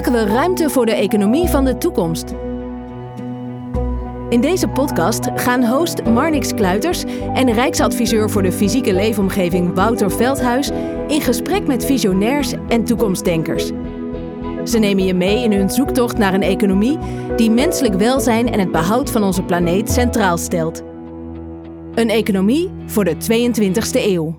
maken we ruimte voor de economie van de toekomst. In deze podcast gaan host Marnix Kluiters en Rijksadviseur voor de fysieke leefomgeving Wouter Veldhuis in gesprek met visionairs en toekomstdenkers. Ze nemen je mee in hun zoektocht naar een economie die menselijk welzijn en het behoud van onze planeet centraal stelt. Een economie voor de 22e eeuw.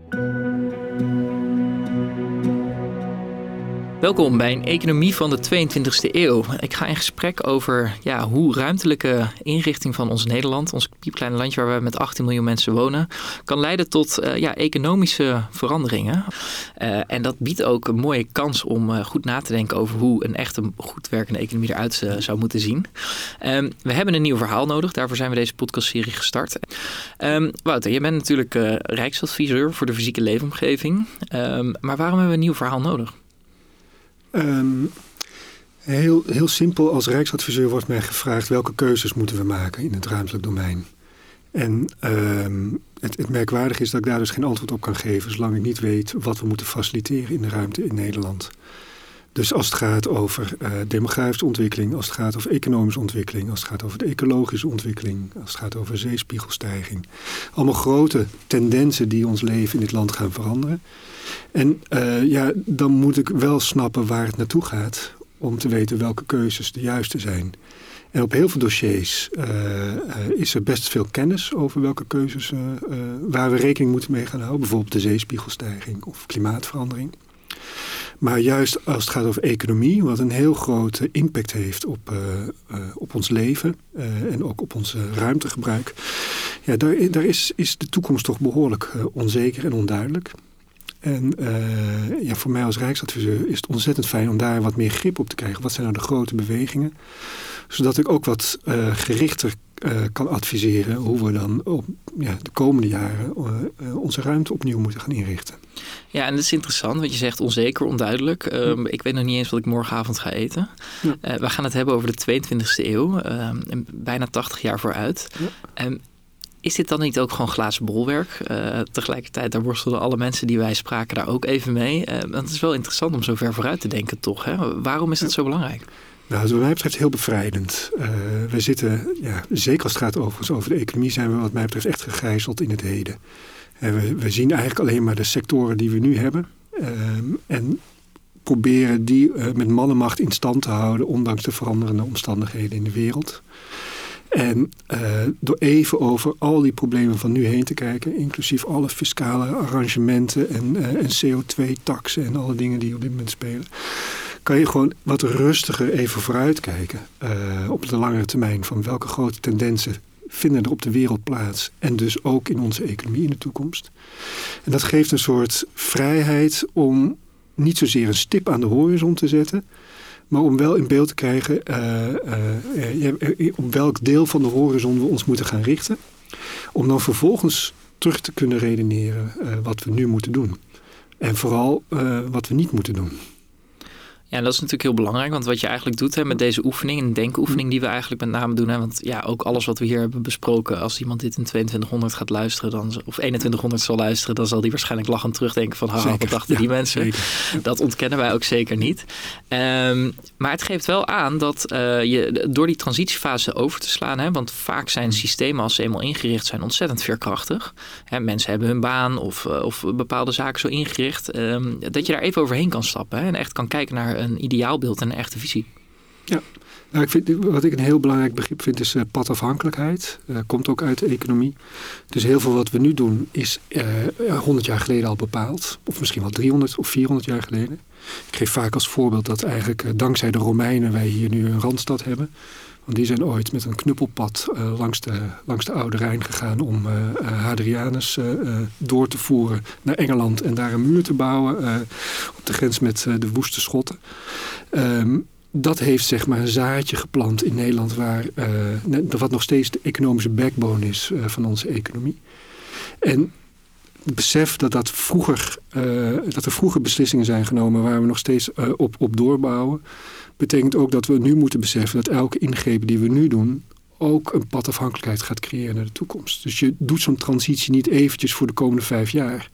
Welkom bij een economie van de 22e eeuw. Ik ga in gesprek over ja, hoe ruimtelijke inrichting van ons Nederland, ons piepkleine landje waar we met 18 miljoen mensen wonen, kan leiden tot uh, ja, economische veranderingen. Uh, en dat biedt ook een mooie kans om uh, goed na te denken over hoe een echt goed werkende economie eruit zou moeten zien. Um, we hebben een nieuw verhaal nodig, daarvoor zijn we deze podcastserie gestart. Um, Wouter, je bent natuurlijk Rijksadviseur voor de fysieke leefomgeving. Um, maar waarom hebben we een nieuw verhaal nodig? Um, heel, heel simpel, als Rijksadviseur wordt mij gevraagd welke keuzes moeten we maken in het ruimtelijk domein. En um, het, het merkwaardige is dat ik daar dus geen antwoord op kan geven, zolang ik niet weet wat we moeten faciliteren in de ruimte in Nederland. Dus als het gaat over uh, demografische ontwikkeling, als het gaat over economische ontwikkeling, als het gaat over de ecologische ontwikkeling, als het gaat over zeespiegelstijging. Allemaal grote tendensen die ons leven in dit land gaan veranderen. En uh, ja, dan moet ik wel snappen waar het naartoe gaat om te weten welke keuzes de juiste zijn. En op heel veel dossiers uh, is er best veel kennis over welke keuzes waar we rekening moeten mee gaan houden. Bijvoorbeeld de zeespiegelstijging of klimaatverandering. Maar juist als het gaat over economie, wat een heel grote impact heeft op, uh, uh, op ons leven uh, en ook op ons ruimtegebruik. Ja, daar, daar is, is de toekomst toch behoorlijk onzeker en onduidelijk. En ja, voor mij als Rijksadviseur is het ontzettend fijn om daar wat meer grip op te krijgen. Wat zijn nou de grote bewegingen? Zodat ik ook wat gerichter uh, kan adviseren hoe we dan op ja, de komende jaren onze ruimte opnieuw moeten gaan inrichten. Ja, en dat is interessant, want je zegt onzeker, onduidelijk. Um, ik weet nog niet eens wat ik morgenavond ga eten. Ja. we gaan het hebben over de 22e eeuw, um, bijna 80 jaar vooruit. Ja. Um, is dit dan niet ook gewoon glazen bolwerk? Uh, tegelijkertijd, daar worstelden alle mensen die wij spraken daar ook even mee. Uh, want het is wel interessant om zo ver vooruit te denken, toch? Hè? Waarom is dat zo belangrijk? Nou, wat mij betreft heel bevrijdend. Uh, we zitten, ja, zeker als het gaat overigens over de economie, zijn we wat mij betreft echt gegijzeld in het heden. En we, we zien eigenlijk alleen maar de sectoren die we nu hebben. Uh, en proberen die met mannenmacht in stand te houden, ondanks de veranderende omstandigheden in de wereld. En door even over al die problemen van nu heen te kijken, inclusief alle fiscale arrangementen en, en CO2-taxen en alle dingen die op dit moment spelen kan je gewoon wat rustiger even vooruitkijken uh, op de langere termijn van welke grote tendensen vinden er op de wereld plaats en dus ook in onze economie in de toekomst. En dat geeft een soort vrijheid om niet zozeer een stip aan de horizon te zetten, maar om wel in beeld te krijgen uh, uh, op welk deel van de horizon we ons moeten gaan richten, om dan vervolgens terug te kunnen redeneren wat we nu moeten doen. En vooral wat we niet moeten doen. Ja, dat is natuurlijk heel belangrijk. Want wat je eigenlijk doet hè, met deze oefening, een denkoefening die we eigenlijk met name doen. Hè, want ja, ook alles wat we hier hebben besproken, als iemand dit in 2200 gaat luisteren, dan, of 2100 zal luisteren, dan zal die waarschijnlijk lachend terugdenken van, haha, wat dachten die mensen? Zeker. Dat ontkennen wij ook zeker niet. Um, maar het geeft wel aan dat uh, je door die transitiefase over te slaan, hè, want vaak zijn systemen als ze eenmaal ingericht zijn ontzettend veerkrachtig. Hè, mensen hebben hun baan of, uh, of bepaalde zaken zo ingericht, um, dat je daar even overheen kan stappen hè, en echt kan kijken naar een ideaalbeeld en een echte visie. Ja, nou, ik vind, wat ik een heel belangrijk begrip vind is uh, padafhankelijkheid. Uh, komt ook uit de economie. Dus heel veel wat we nu doen is uh, eh, 100 jaar geleden al bepaald. Of misschien wel 300 of 400 jaar geleden. Ik geef vaak als voorbeeld dat eigenlijk dankzij de Romeinen wij hier nu een randstad hebben. Want die zijn ooit met een knuppelpad uh, langs, de, langs de Oude Rijn gegaan om uh, Hadrianus uh, door te voeren naar Engeland en daar een muur te bouwen op de grens met de woeste Schotten. Um, dat heeft zeg maar een zaadje geplant in Nederland waar, wat nog steeds de economische backbone is van onze economie. En besef dat, dat, vroeger, dat er vroeger beslissingen zijn genomen waar we nog steeds op, op doorbouwen betekent ook dat we nu moeten beseffen dat elke ingreep die we nu doen ook een padafhankelijkheid gaat creëren naar de toekomst. Dus je doet zo'n transitie niet eventjes voor de komende vijf jaar.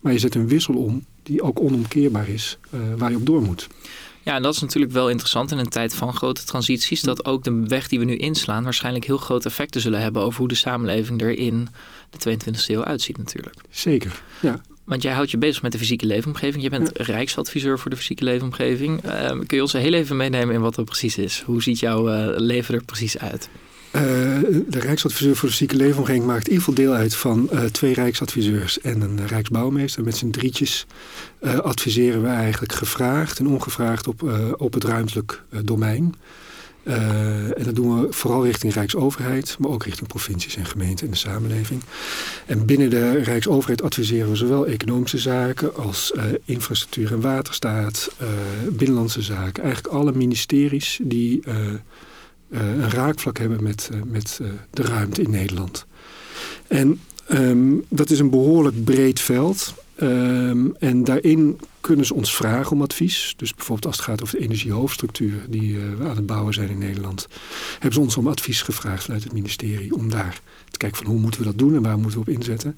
Maar je zet een wissel om die ook onomkeerbaar is, uh, waar je op door moet. Ja, en dat is natuurlijk wel interessant in een tijd van grote transities. Dat ook de weg die we nu inslaan waarschijnlijk heel grote effecten zullen hebben over hoe de samenleving er in de 22e eeuw uitziet natuurlijk. Zeker, ja. Want jij houdt je bezig met de fysieke leefomgeving. Je bent rijksadviseur voor de fysieke leefomgeving. Uh, kun je ons heel even meenemen in wat dat precies is? Hoe ziet jouw uh, leven er precies uit? Uh, de Rijksadviseur voor de fysieke leefomgeving maakt in ieder geval deel uit van uh, twee Rijksadviseurs en een Rijksbouwmeester. Met z'n drietjes uh, adviseren we eigenlijk gevraagd en ongevraagd op, op het ruimtelijk domein. En dat doen we vooral richting Rijksoverheid, maar ook richting provincies en gemeenten en de samenleving. En binnen de Rijksoverheid adviseren we zowel economische zaken als infrastructuur en waterstaat, binnenlandse zaken. Eigenlijk alle ministeries die een raakvlak hebben met, met de ruimte in Nederland. En um, dat is een behoorlijk breed veld. Um, en daarin kunnen ze ons vragen om advies. Dus bijvoorbeeld als het gaat over de energiehoofdstructuur die we aan het bouwen zijn in Nederland. Hebben ze ons om advies gevraagd vanuit het ministerie. Om daar te kijken van hoe moeten we dat doen en waar moeten we op inzetten.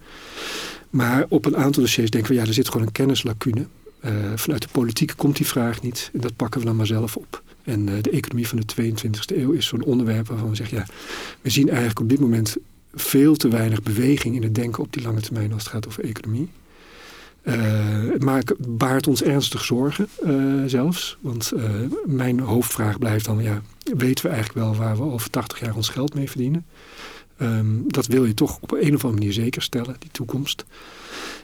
Maar op een aantal dossiers denken we ja er zit gewoon een kennislacune. vanuit de politiek komt die vraag niet. En dat pakken we dan maar zelf op. En uh, de economie van de 22e eeuw is zo'n onderwerp waarvan we zeggen... ja, we zien eigenlijk op dit moment veel te weinig beweging in het denken op die lange termijn als het gaat over economie. Het maakt, baart ons ernstig zorgen uh, zelfs. Want mijn hoofdvraag blijft dan, ja, weten we eigenlijk wel waar we over 80 jaar ons geld mee verdienen? Um, dat wil je toch op een of andere manier zeker stellen, die toekomst.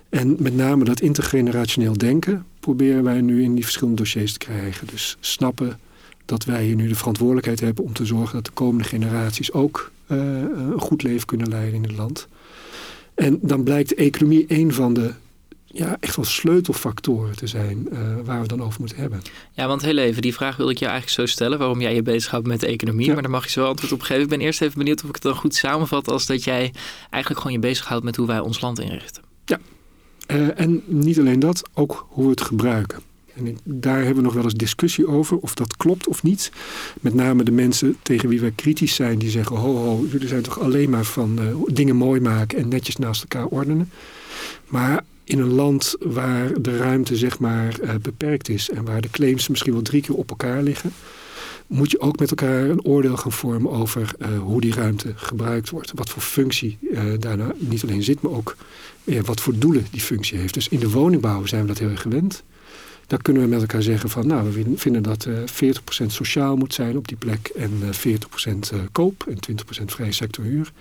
En met name dat intergenerationeel denken proberen wij nu in die verschillende dossiers te krijgen. Dus snappen dat wij hier nu de verantwoordelijkheid hebben om te zorgen dat de komende generaties ook een goed leven kunnen leiden in het land. En dan blijkt de economie een van de ja, echt wel sleutelfactoren te zijn uh, waar we dan over moeten hebben. Ja, want heel even, die vraag wil ik je eigenlijk zo stellen. Waarom jij je bezighoudt met de economie. Ja. Maar daar mag je zo antwoord op geven. Ik ben eerst even benieuwd of ik het dan goed samenvat als dat jij eigenlijk gewoon je bezighoudt met hoe wij ons land inrichten. Ja, uh, en niet alleen dat, ook hoe we het gebruiken. En daar hebben we nog wel eens discussie over of dat klopt of niet. Met name de mensen tegen wie wij kritisch zijn, die zeggen: ho, ho, jullie zijn toch alleen maar van uh, dingen mooi maken en netjes naast elkaar ordenen. Maar in een land waar de ruimte zeg maar uh, beperkt is en waar de claims misschien wel drie keer op elkaar liggen, moet je ook met elkaar een oordeel gaan vormen over uh, hoe die ruimte gebruikt wordt. Wat voor functie daarna niet alleen zit, maar ook wat voor doelen die functie heeft. Dus in de woningbouw zijn we dat heel erg gewend. Dan kunnen we met elkaar zeggen van nou, we vinden dat uh, eh, 40% sociaal moet zijn op die plek en uh, 40% uh, koop en 20% vrije sector huur.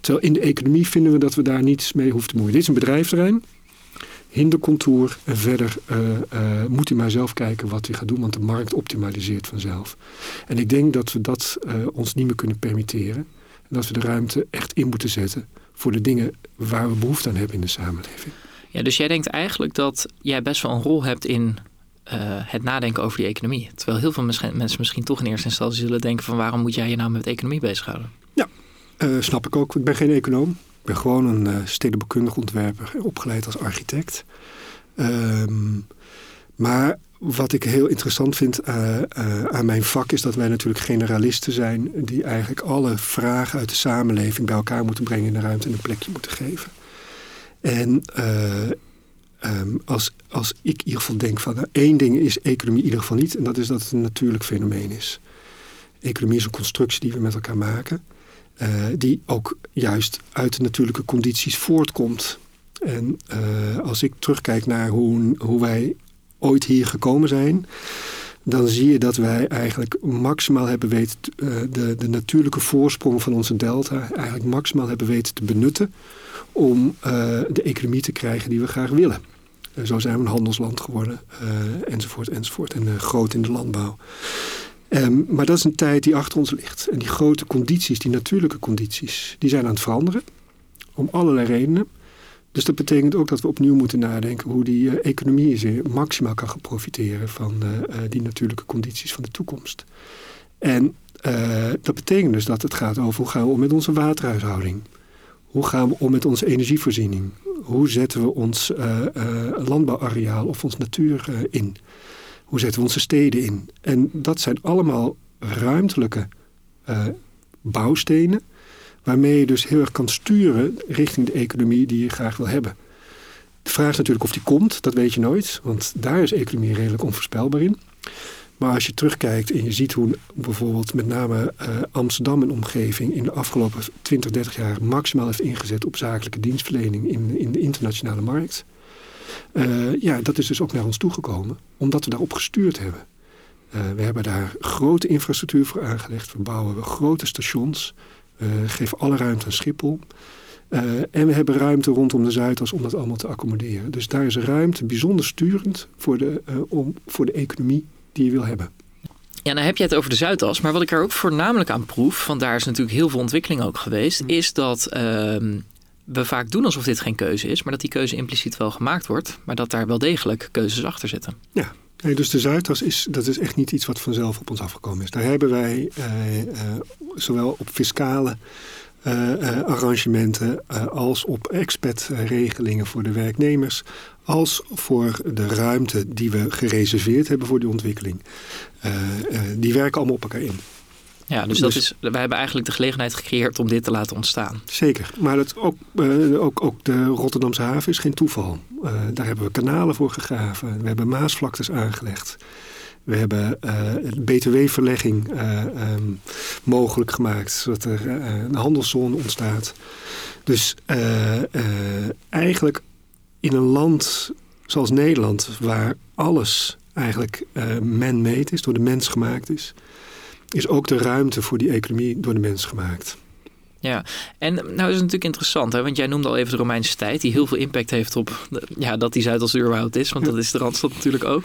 Terwijl in de economie vinden we dat we daar niets mee hoeven te moeien. Dit is een bedrijfsterrein, hindercontour en verder uh, moet u maar zelf kijken wat u gaat doen, want de markt optimaliseert vanzelf. En ik denk dat we dat ons niet meer kunnen permitteren. En dat we de ruimte echt in moeten zetten voor de dingen waar we behoefte aan hebben in de samenleving. Ja, dus jij denkt eigenlijk dat jij best wel een rol hebt in uh, het nadenken over die economie. Terwijl heel veel mensen misschien toch in eerste instantie zullen denken van waarom moet jij je nou met economie bezighouden? Ja, uh, snap ik ook. Ik ben geen econoom. Ben gewoon een uh, stedenbouwkundig ontwerper, opgeleid als architect. Um, maar wat ik heel interessant vind aan mijn vak is dat wij natuurlijk generalisten zijn die eigenlijk alle vragen uit de samenleving bij elkaar moeten brengen in de ruimte en een plekje moeten geven. En um, als, als ik in ieder geval denk van nou, één ding is economie in ieder geval niet. En dat is dat het een natuurlijk fenomeen is. Economie is een constructie die we met elkaar maken. Uh, die ook juist uit de natuurlijke condities voortkomt. En uh, als ik terugkijk naar hoe, hoe wij ooit hier gekomen zijn dan zie je dat wij eigenlijk maximaal hebben weten, uh, de, de natuurlijke voorsprong van onze delta, eigenlijk maximaal hebben weten te benutten om de economie te krijgen die we graag willen. Zo zijn we een handelsland geworden, enzovoort, enzovoort. En groot in de landbouw. Um, maar dat is een tijd die achter ons ligt. En die grote condities, die natuurlijke condities, die zijn aan het veranderen. Om allerlei redenen. Dus dat betekent ook dat we opnieuw moeten nadenken hoe die uh, economie maximaal kan gaan profiteren van uh, die natuurlijke condities van de toekomst. En dat betekent dus dat het gaat over hoe gaan we om met onze waterhuishouding. Hoe gaan we om met onze energievoorziening? Hoe zetten we ons landbouwareaal of ons natuur in? Hoe zetten we onze steden in? En dat zijn allemaal ruimtelijke bouwstenen Waarmee je dus heel erg kan sturen richting de economie die je graag wil hebben. De vraag is natuurlijk of die komt, dat weet je nooit. Want daar is economie redelijk onvoorspelbaar in. Maar als je terugkijkt en je ziet hoe bijvoorbeeld met name uh, Amsterdam en omgeving in de afgelopen 20, 30 jaar maximaal heeft ingezet op zakelijke dienstverlening in, in de internationale markt. Uh, ja, dat is dus ook naar ons toegekomen, omdat we daarop gestuurd hebben. Uh, we hebben daar grote infrastructuur voor aangelegd. We bouwen grote stations. We geven alle ruimte aan Schiphol. Uh, en we hebben ruimte rondom de Zuidas om dat allemaal te accommoderen. Dus daar is ruimte bijzonder sturend voor de, uh, om, voor de economie die je wil hebben. Ja, dan heb je het over de Zuidas. Maar wat ik er ook voornamelijk aan proef, want daar is natuurlijk heel veel ontwikkeling ook geweest, mm. is dat uh, we vaak doen alsof dit geen keuze is, maar dat die keuze impliciet wel gemaakt wordt, maar dat daar wel degelijk keuzes achter zitten. Ja, Nee, dus de Zuidas is, dat is echt niet iets wat vanzelf op ons afgekomen is. Daar hebben wij uh, uh, zowel op fiscale uh, arrangementen als op expatregelingen voor de werknemers, als voor de ruimte die we gereserveerd hebben voor die ontwikkeling. die werken allemaal op elkaar in. Ja, dus, dat dus- is, wij hebben eigenlijk de gelegenheid gecreëerd om dit te laten ontstaan. Zeker, maar dat ook, uh, ook, ook de Rotterdamse haven is geen toeval. Uh, daar hebben we kanalen voor gegraven, we hebben maasvlaktes aangelegd. We hebben uh, btw-verlegging um, mogelijk gemaakt, zodat er een handelszone ontstaat. Dus eigenlijk in een land zoals Nederland, waar alles eigenlijk man-made is, door de mens gemaakt is is ook de ruimte voor die economie door de mens gemaakt. Ja, en nou is het natuurlijk interessant, hè? want jij noemde al even de Romeinse tijd, die heel veel impact heeft op ja, dat die Zuidas überhaupt is, want dat is de Randstad natuurlijk ook.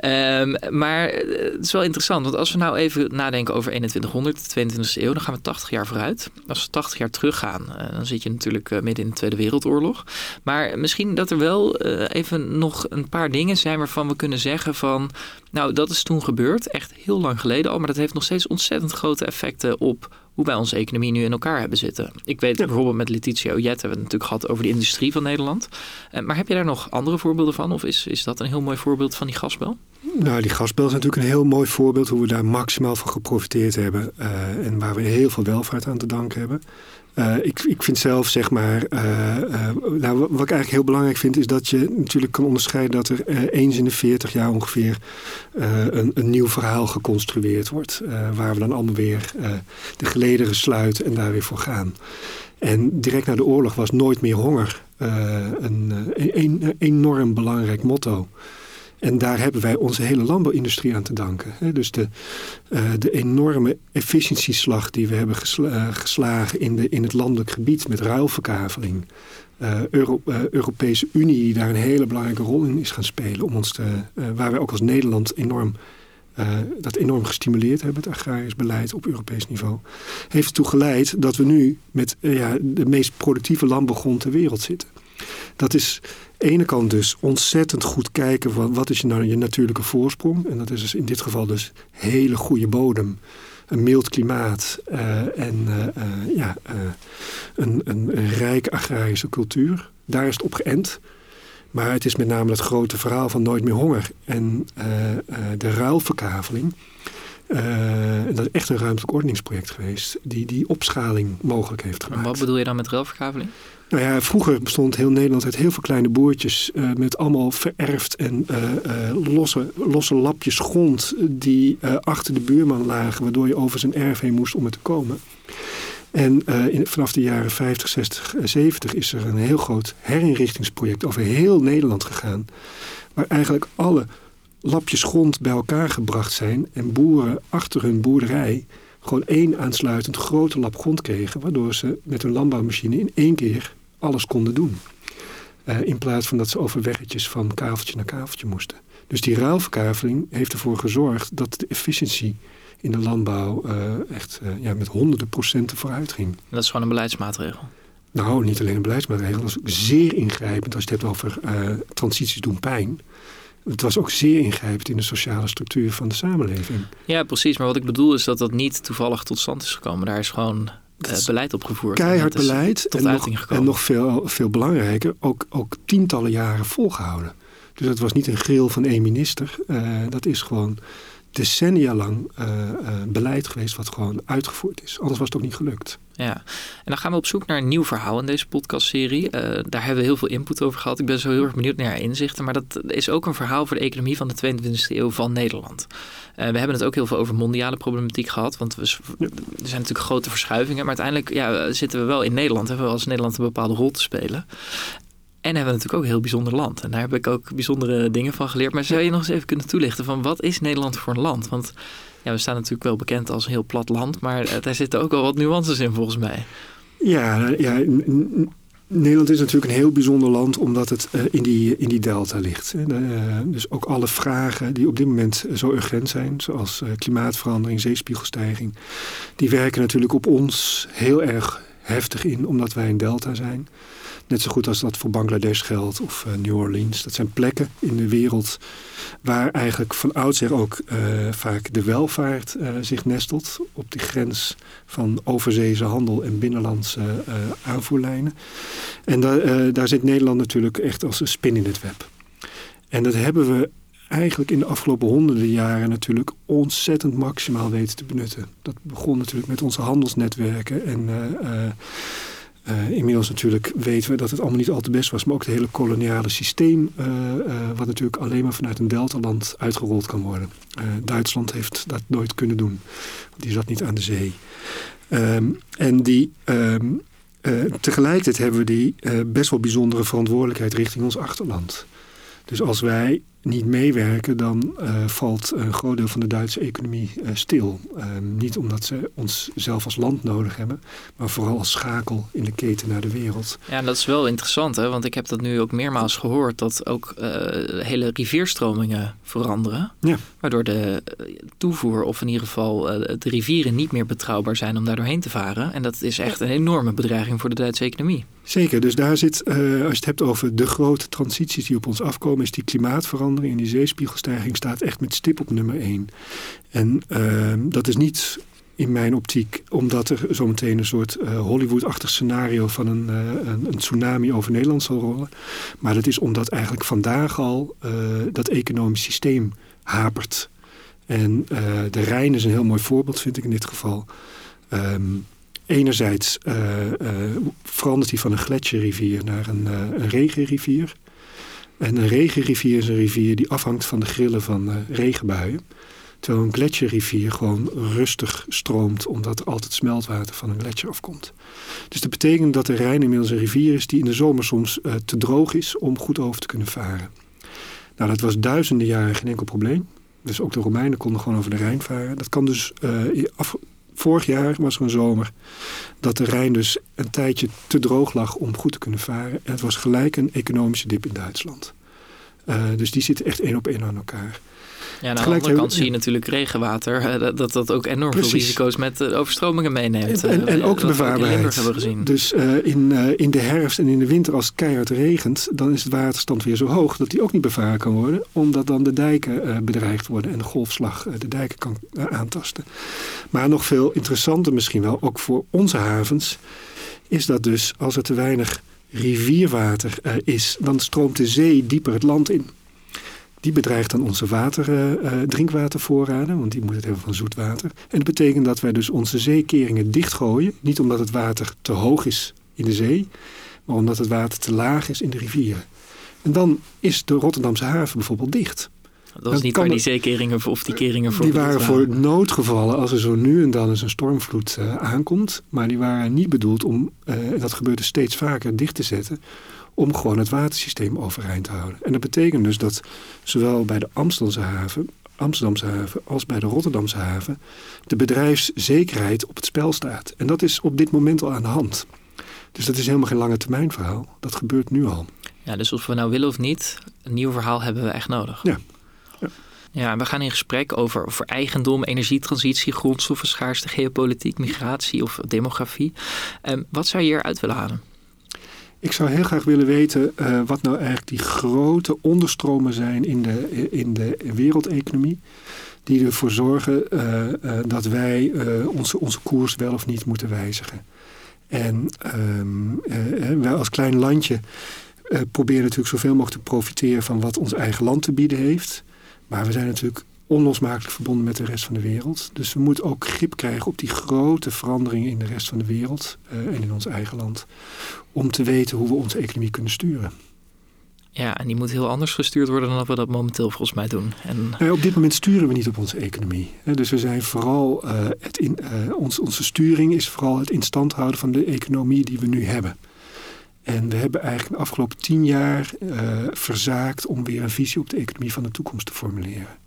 Um, maar eh, het is wel interessant, want als we nou even nadenken over 2100, de 22e eeuw, dan gaan we 80 jaar vooruit. Als we 80 jaar teruggaan, uh, dan zit je natuurlijk uh, midden in de Tweede Wereldoorlog. Maar misschien dat er wel even nog een paar dingen zijn waarvan we kunnen zeggen van, nou dat is toen gebeurd, echt heel lang geleden al, maar dat heeft nog steeds ontzettend grote effecten op hoe wij onze economie nu in elkaar hebben zitten. Ik weet bijvoorbeeld met Letitia Ojet hebben we het natuurlijk gehad over de industrie van Nederland. Uh, maar heb je daar nog andere voorbeelden van? Of is, is dat een heel mooi voorbeeld van die gasbel? Nou, die gasbel is natuurlijk een heel mooi voorbeeld hoe we daar maximaal van geprofiteerd hebben. Uh, en waar we heel veel welvaart aan te danken hebben. Uh, ik, ik vind zelf, zeg maar, uh, nou, wat ik eigenlijk heel belangrijk vind, is dat je natuurlijk kan onderscheiden dat er eens in de 40 jaar ongeveer een, een, nieuw verhaal geconstrueerd wordt. waar we dan allemaal weer de gelederen sluiten en daar weer voor gaan. En direct na de oorlog was nooit meer honger een, een, een enorm belangrijk motto. En daar hebben wij onze hele landbouwindustrie aan te danken. Dus de, de enorme efficiëntieslag die we hebben gesla geslagen in, de, in het landelijk gebied met ruilverkaveling. Euro Europese Unie die daar een hele belangrijke rol in is gaan spelen. Om ons te, waar wij ook als Nederland enorm, dat enorm gestimuleerd hebben, het agrarisch beleid op Europees niveau. Heeft ertoe geleid dat we nu met ja, de meest productieve landbouwgrond ter wereld zitten. Dat is ene kant dus ontzettend goed kijken van wat is je nou je natuurlijke voorsprong. En dat is dus in dit geval dus hele goede bodem, een mild klimaat uh, en ja, een, een, een rijke agrarische cultuur. Daar is het op geënt. Maar het is met name het grote verhaal van nooit meer honger en de ruilverkaveling. en dat is echt een ruimtelijk ordeningsproject geweest die die opschaling mogelijk heeft gemaakt. En wat bedoel je dan met ruilverkaveling? Nou ja, vroeger bestond heel Nederland uit heel veel kleine boertjes uh, met allemaal vererfd en uh, uh, losse, losse lapjes grond die achter de buurman lagen, waardoor je over zijn erf heen moest om er te komen. En in, vanaf de jaren 50, 60, 70 is er een heel groot herinrichtingsproject over heel Nederland gegaan, waar eigenlijk alle lapjes grond bij elkaar gebracht zijn en boeren achter hun boerderij gewoon één aansluitend grote lap grond kregen, waardoor ze met hun landbouwmachine in één keer alles konden doen. Uh, in plaats van dat ze over weggetjes van kaveltje naar kaveltje moesten. Dus die ruilverkaveling heeft ervoor gezorgd dat de efficiëntie in de landbouw uh, echt uh, ja, met honderden procenten vooruit ging. Dat is gewoon een beleidsmaatregel? Nou, niet alleen een beleidsmaatregel. Dat is ook zeer ingrijpend als je het hebt over transities doen pijn. Het was ook zeer ingrijpend in de sociale structuur van de samenleving. Ja, precies. Maar wat ik bedoel is dat dat niet toevallig tot stand is gekomen. Daar is gewoon uh, beleid opgevoerd. Keihard beleid. Tot en uiting nog, gekomen. En nog veel, veel belangrijker, ook, ook tientallen jaren volgehouden. Dus dat was niet een grill van één minister. Uh, dat is gewoon decennia lang uh, beleid geweest wat gewoon uitgevoerd is. Anders was het ook niet gelukt. Ja, en dan gaan we op zoek naar een nieuw verhaal in deze podcastserie. Uh, daar hebben we heel veel input over gehad. Ik ben zo heel erg benieuwd naar inzichten. Maar dat is ook een verhaal voor de economie van de 22e eeuw van Nederland. we hebben het ook heel veel over mondiale problematiek gehad. Want we, er zijn natuurlijk grote verschuivingen. Maar uiteindelijk ja, zitten we wel in Nederland. Hebben we als Nederland een bepaalde rol te spelen. En hebben we natuurlijk ook een heel bijzonder land. En daar heb ik ook bijzondere dingen van geleerd. Maar zou je nog eens even kunnen toelichten van wat is Nederland voor een land? Want ja, we staan natuurlijk wel bekend als een heel plat land. Maar daar zitten ook wel wat nuances in volgens mij. Ja, ja Nederland is natuurlijk een heel bijzonder land omdat het uh, in, die, in die delta ligt. Uh, dus ook alle vragen die op dit moment zo urgent zijn, zoals uh, klimaatverandering, zeespiegelstijging, die werken natuurlijk op ons heel erg heftig in omdat wij een delta zijn. Net zo goed als dat voor Bangladesh geldt of uh, New Orleans. Dat zijn plekken in de wereld waar eigenlijk van oudsher ook uh, vaak de welvaart uh, zich nestelt. Op de grens van overzeese handel en binnenlandse aanvoerlijnen. En daar zit Nederland natuurlijk echt als een spin in het web. En dat hebben we eigenlijk in de afgelopen honderden jaren natuurlijk ontzettend maximaal weten te benutten. Dat begon natuurlijk met onze handelsnetwerken en uh, inmiddels natuurlijk weten we dat het allemaal niet al te best was, maar ook het hele koloniale systeem, wat natuurlijk alleen maar vanuit een deltaland uitgerold kan worden. Duitsland heeft dat nooit kunnen doen, want die zat niet aan de zee. Um, en die, um, tegelijkertijd hebben we die best wel bijzondere verantwoordelijkheid richting ons achterland. Dus als wij niet meewerken, dan uh, valt een groot deel van de Duitse economie uh, stil. Uh, niet omdat ze ons zelf als land nodig hebben, maar vooral als schakel in de keten naar de wereld. Ja, dat is wel interessant, hè? want ik heb dat nu ook meermaals gehoord, dat ook eh, hele rivierstromingen veranderen. Ja. Waardoor de toevoer, of in ieder geval de rivieren, niet meer betrouwbaar zijn om daar doorheen te varen. En dat is echt een enorme bedreiging voor de Duitse economie. Zeker, dus daar zit, als je het hebt over de grote transities die op ons afkomen, is die klimaatverandering en die zeespiegelstijging staat echt met stip op nummer 1. En uh, dat is niet in mijn optiek omdat er zometeen een soort uh, Hollywood-achtig scenario van een, uh, een, een, tsunami over Nederland zal rollen. Maar dat is omdat eigenlijk vandaag al uh, dat economisch systeem hapert. En de Rijn is een heel mooi voorbeeld, vind ik in dit geval. Um, enerzijds verandert hij van een gletsjerrivier naar een, een regenrivier. En een regenrivier is een rivier die afhangt van de grillen van uh, regenbuien. Terwijl een gletsjerrivier gewoon rustig stroomt omdat er altijd smeltwater van een gletsjer afkomt. Dus dat betekent dat de Rijn inmiddels een rivier is die in de zomer soms uh, te droog is om goed over te kunnen varen. Nou, dat was duizenden jaren geen enkel probleem. Dus ook de Romeinen konden gewoon over de Rijn varen. Dat kan dus uh, af, vorig jaar was er een zomer dat de Rijn dus een tijdje te droog lag om goed te kunnen varen. En het was gelijk een economische dip in Duitsland. Uh, dus die zitten echt één op één aan elkaar. Ja, aan de andere kant zie je natuurlijk regenwater. Dat dat ook enorm veel risico's met eh, overstromingen meeneemt. En, en, ook de bevaarbaarheid. gezien. Dus uh, in, uh, in de herfst en in de winter als het keihard regent... dan is het waterstand weer zo hoog dat die ook niet bevaard kan worden. Omdat dan de dijken uh, bedreigd worden en de golfslag de dijken kan aantasten. Maar nog veel interessanter misschien wel, ook voor onze havens... is dat dus als er te weinig rivierwater is... dan stroomt de zee dieper het land in... Die bedreigt dan onze water, uh, drinkwatervoorraden, want die moeten het hebben van zoet water. En dat betekent dat wij dus onze zeekeringen dichtgooien. Niet omdat het water te hoog is in de zee, maar omdat het water te laag is in de rivieren. En dan is de Rotterdamse haven bijvoorbeeld dicht. Dat was niet waar die zeekeringen of die keringen voor Die waren voor noodgevallen als er zo nu en dan eens een stormvloed uh, aankomt. Maar die waren niet bedoeld om, uh, dat gebeurde steeds vaker, dicht te zetten om gewoon het watersysteem overeind te houden. En dat betekent dus dat zowel bij de Amsterdamse haven, Amsterdamse haven als bij de Rotterdamse haven de bedrijfszekerheid op het spel staat. En dat is op dit moment al aan de hand. Dus dat is helemaal geen lange termijn verhaal. Dat gebeurt nu al. Ja, dus of we nou willen of niet, een nieuw verhaal hebben we echt nodig. Ja. Ja, we gaan in gesprek over, over eigendom, energietransitie, grondstoffen, schaarste, geopolitiek, migratie of demografie. Um, wat zou je hieruit willen halen? Ik zou heel graag willen weten uh, wat nou eigenlijk die grote onderstromen zijn in de, in de wereldeconomie. Die ervoor zorgen uh, uh, dat wij onze, onze koers wel of niet moeten wijzigen. En um, wij als klein landje proberen natuurlijk zoveel mogelijk te profiteren van wat ons eigen land te bieden heeft. Maar we zijn natuurlijk onlosmakelijk verbonden met de rest van de wereld. Dus we moeten ook grip krijgen op die grote veranderingen in de rest van de wereld uh, en in ons eigen land. Om te weten hoe we onze economie kunnen sturen. Ja, en die moet heel anders gestuurd worden dan dat we dat momenteel volgens mij doen. En... Nou op dit moment sturen we niet op onze economie. Dus we zijn vooral, uh, het in, uh, ons, onze sturing is vooral het in stand houden van de economie die we nu hebben. En we hebben eigenlijk de afgelopen tien jaar uh, verzaakt om weer een visie op de economie van de toekomst te formuleren.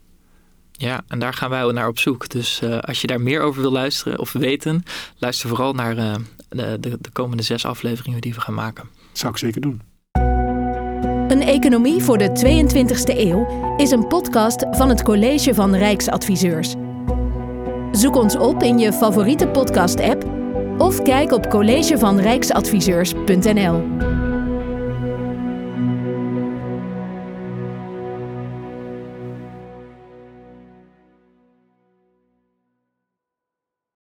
Ja, en daar gaan wij naar op zoek. Dus uh, als je daar meer over wil luisteren of weten, luister vooral naar uh, de, de, de, komende zes afleveringen die we gaan maken. Dat zou ik zeker doen. Een economie voor de 22e eeuw is een podcast van het College van Rijksadviseurs. Zoek ons op in je favoriete podcast-app of kijk op collegevanrijksadviseurs.nl.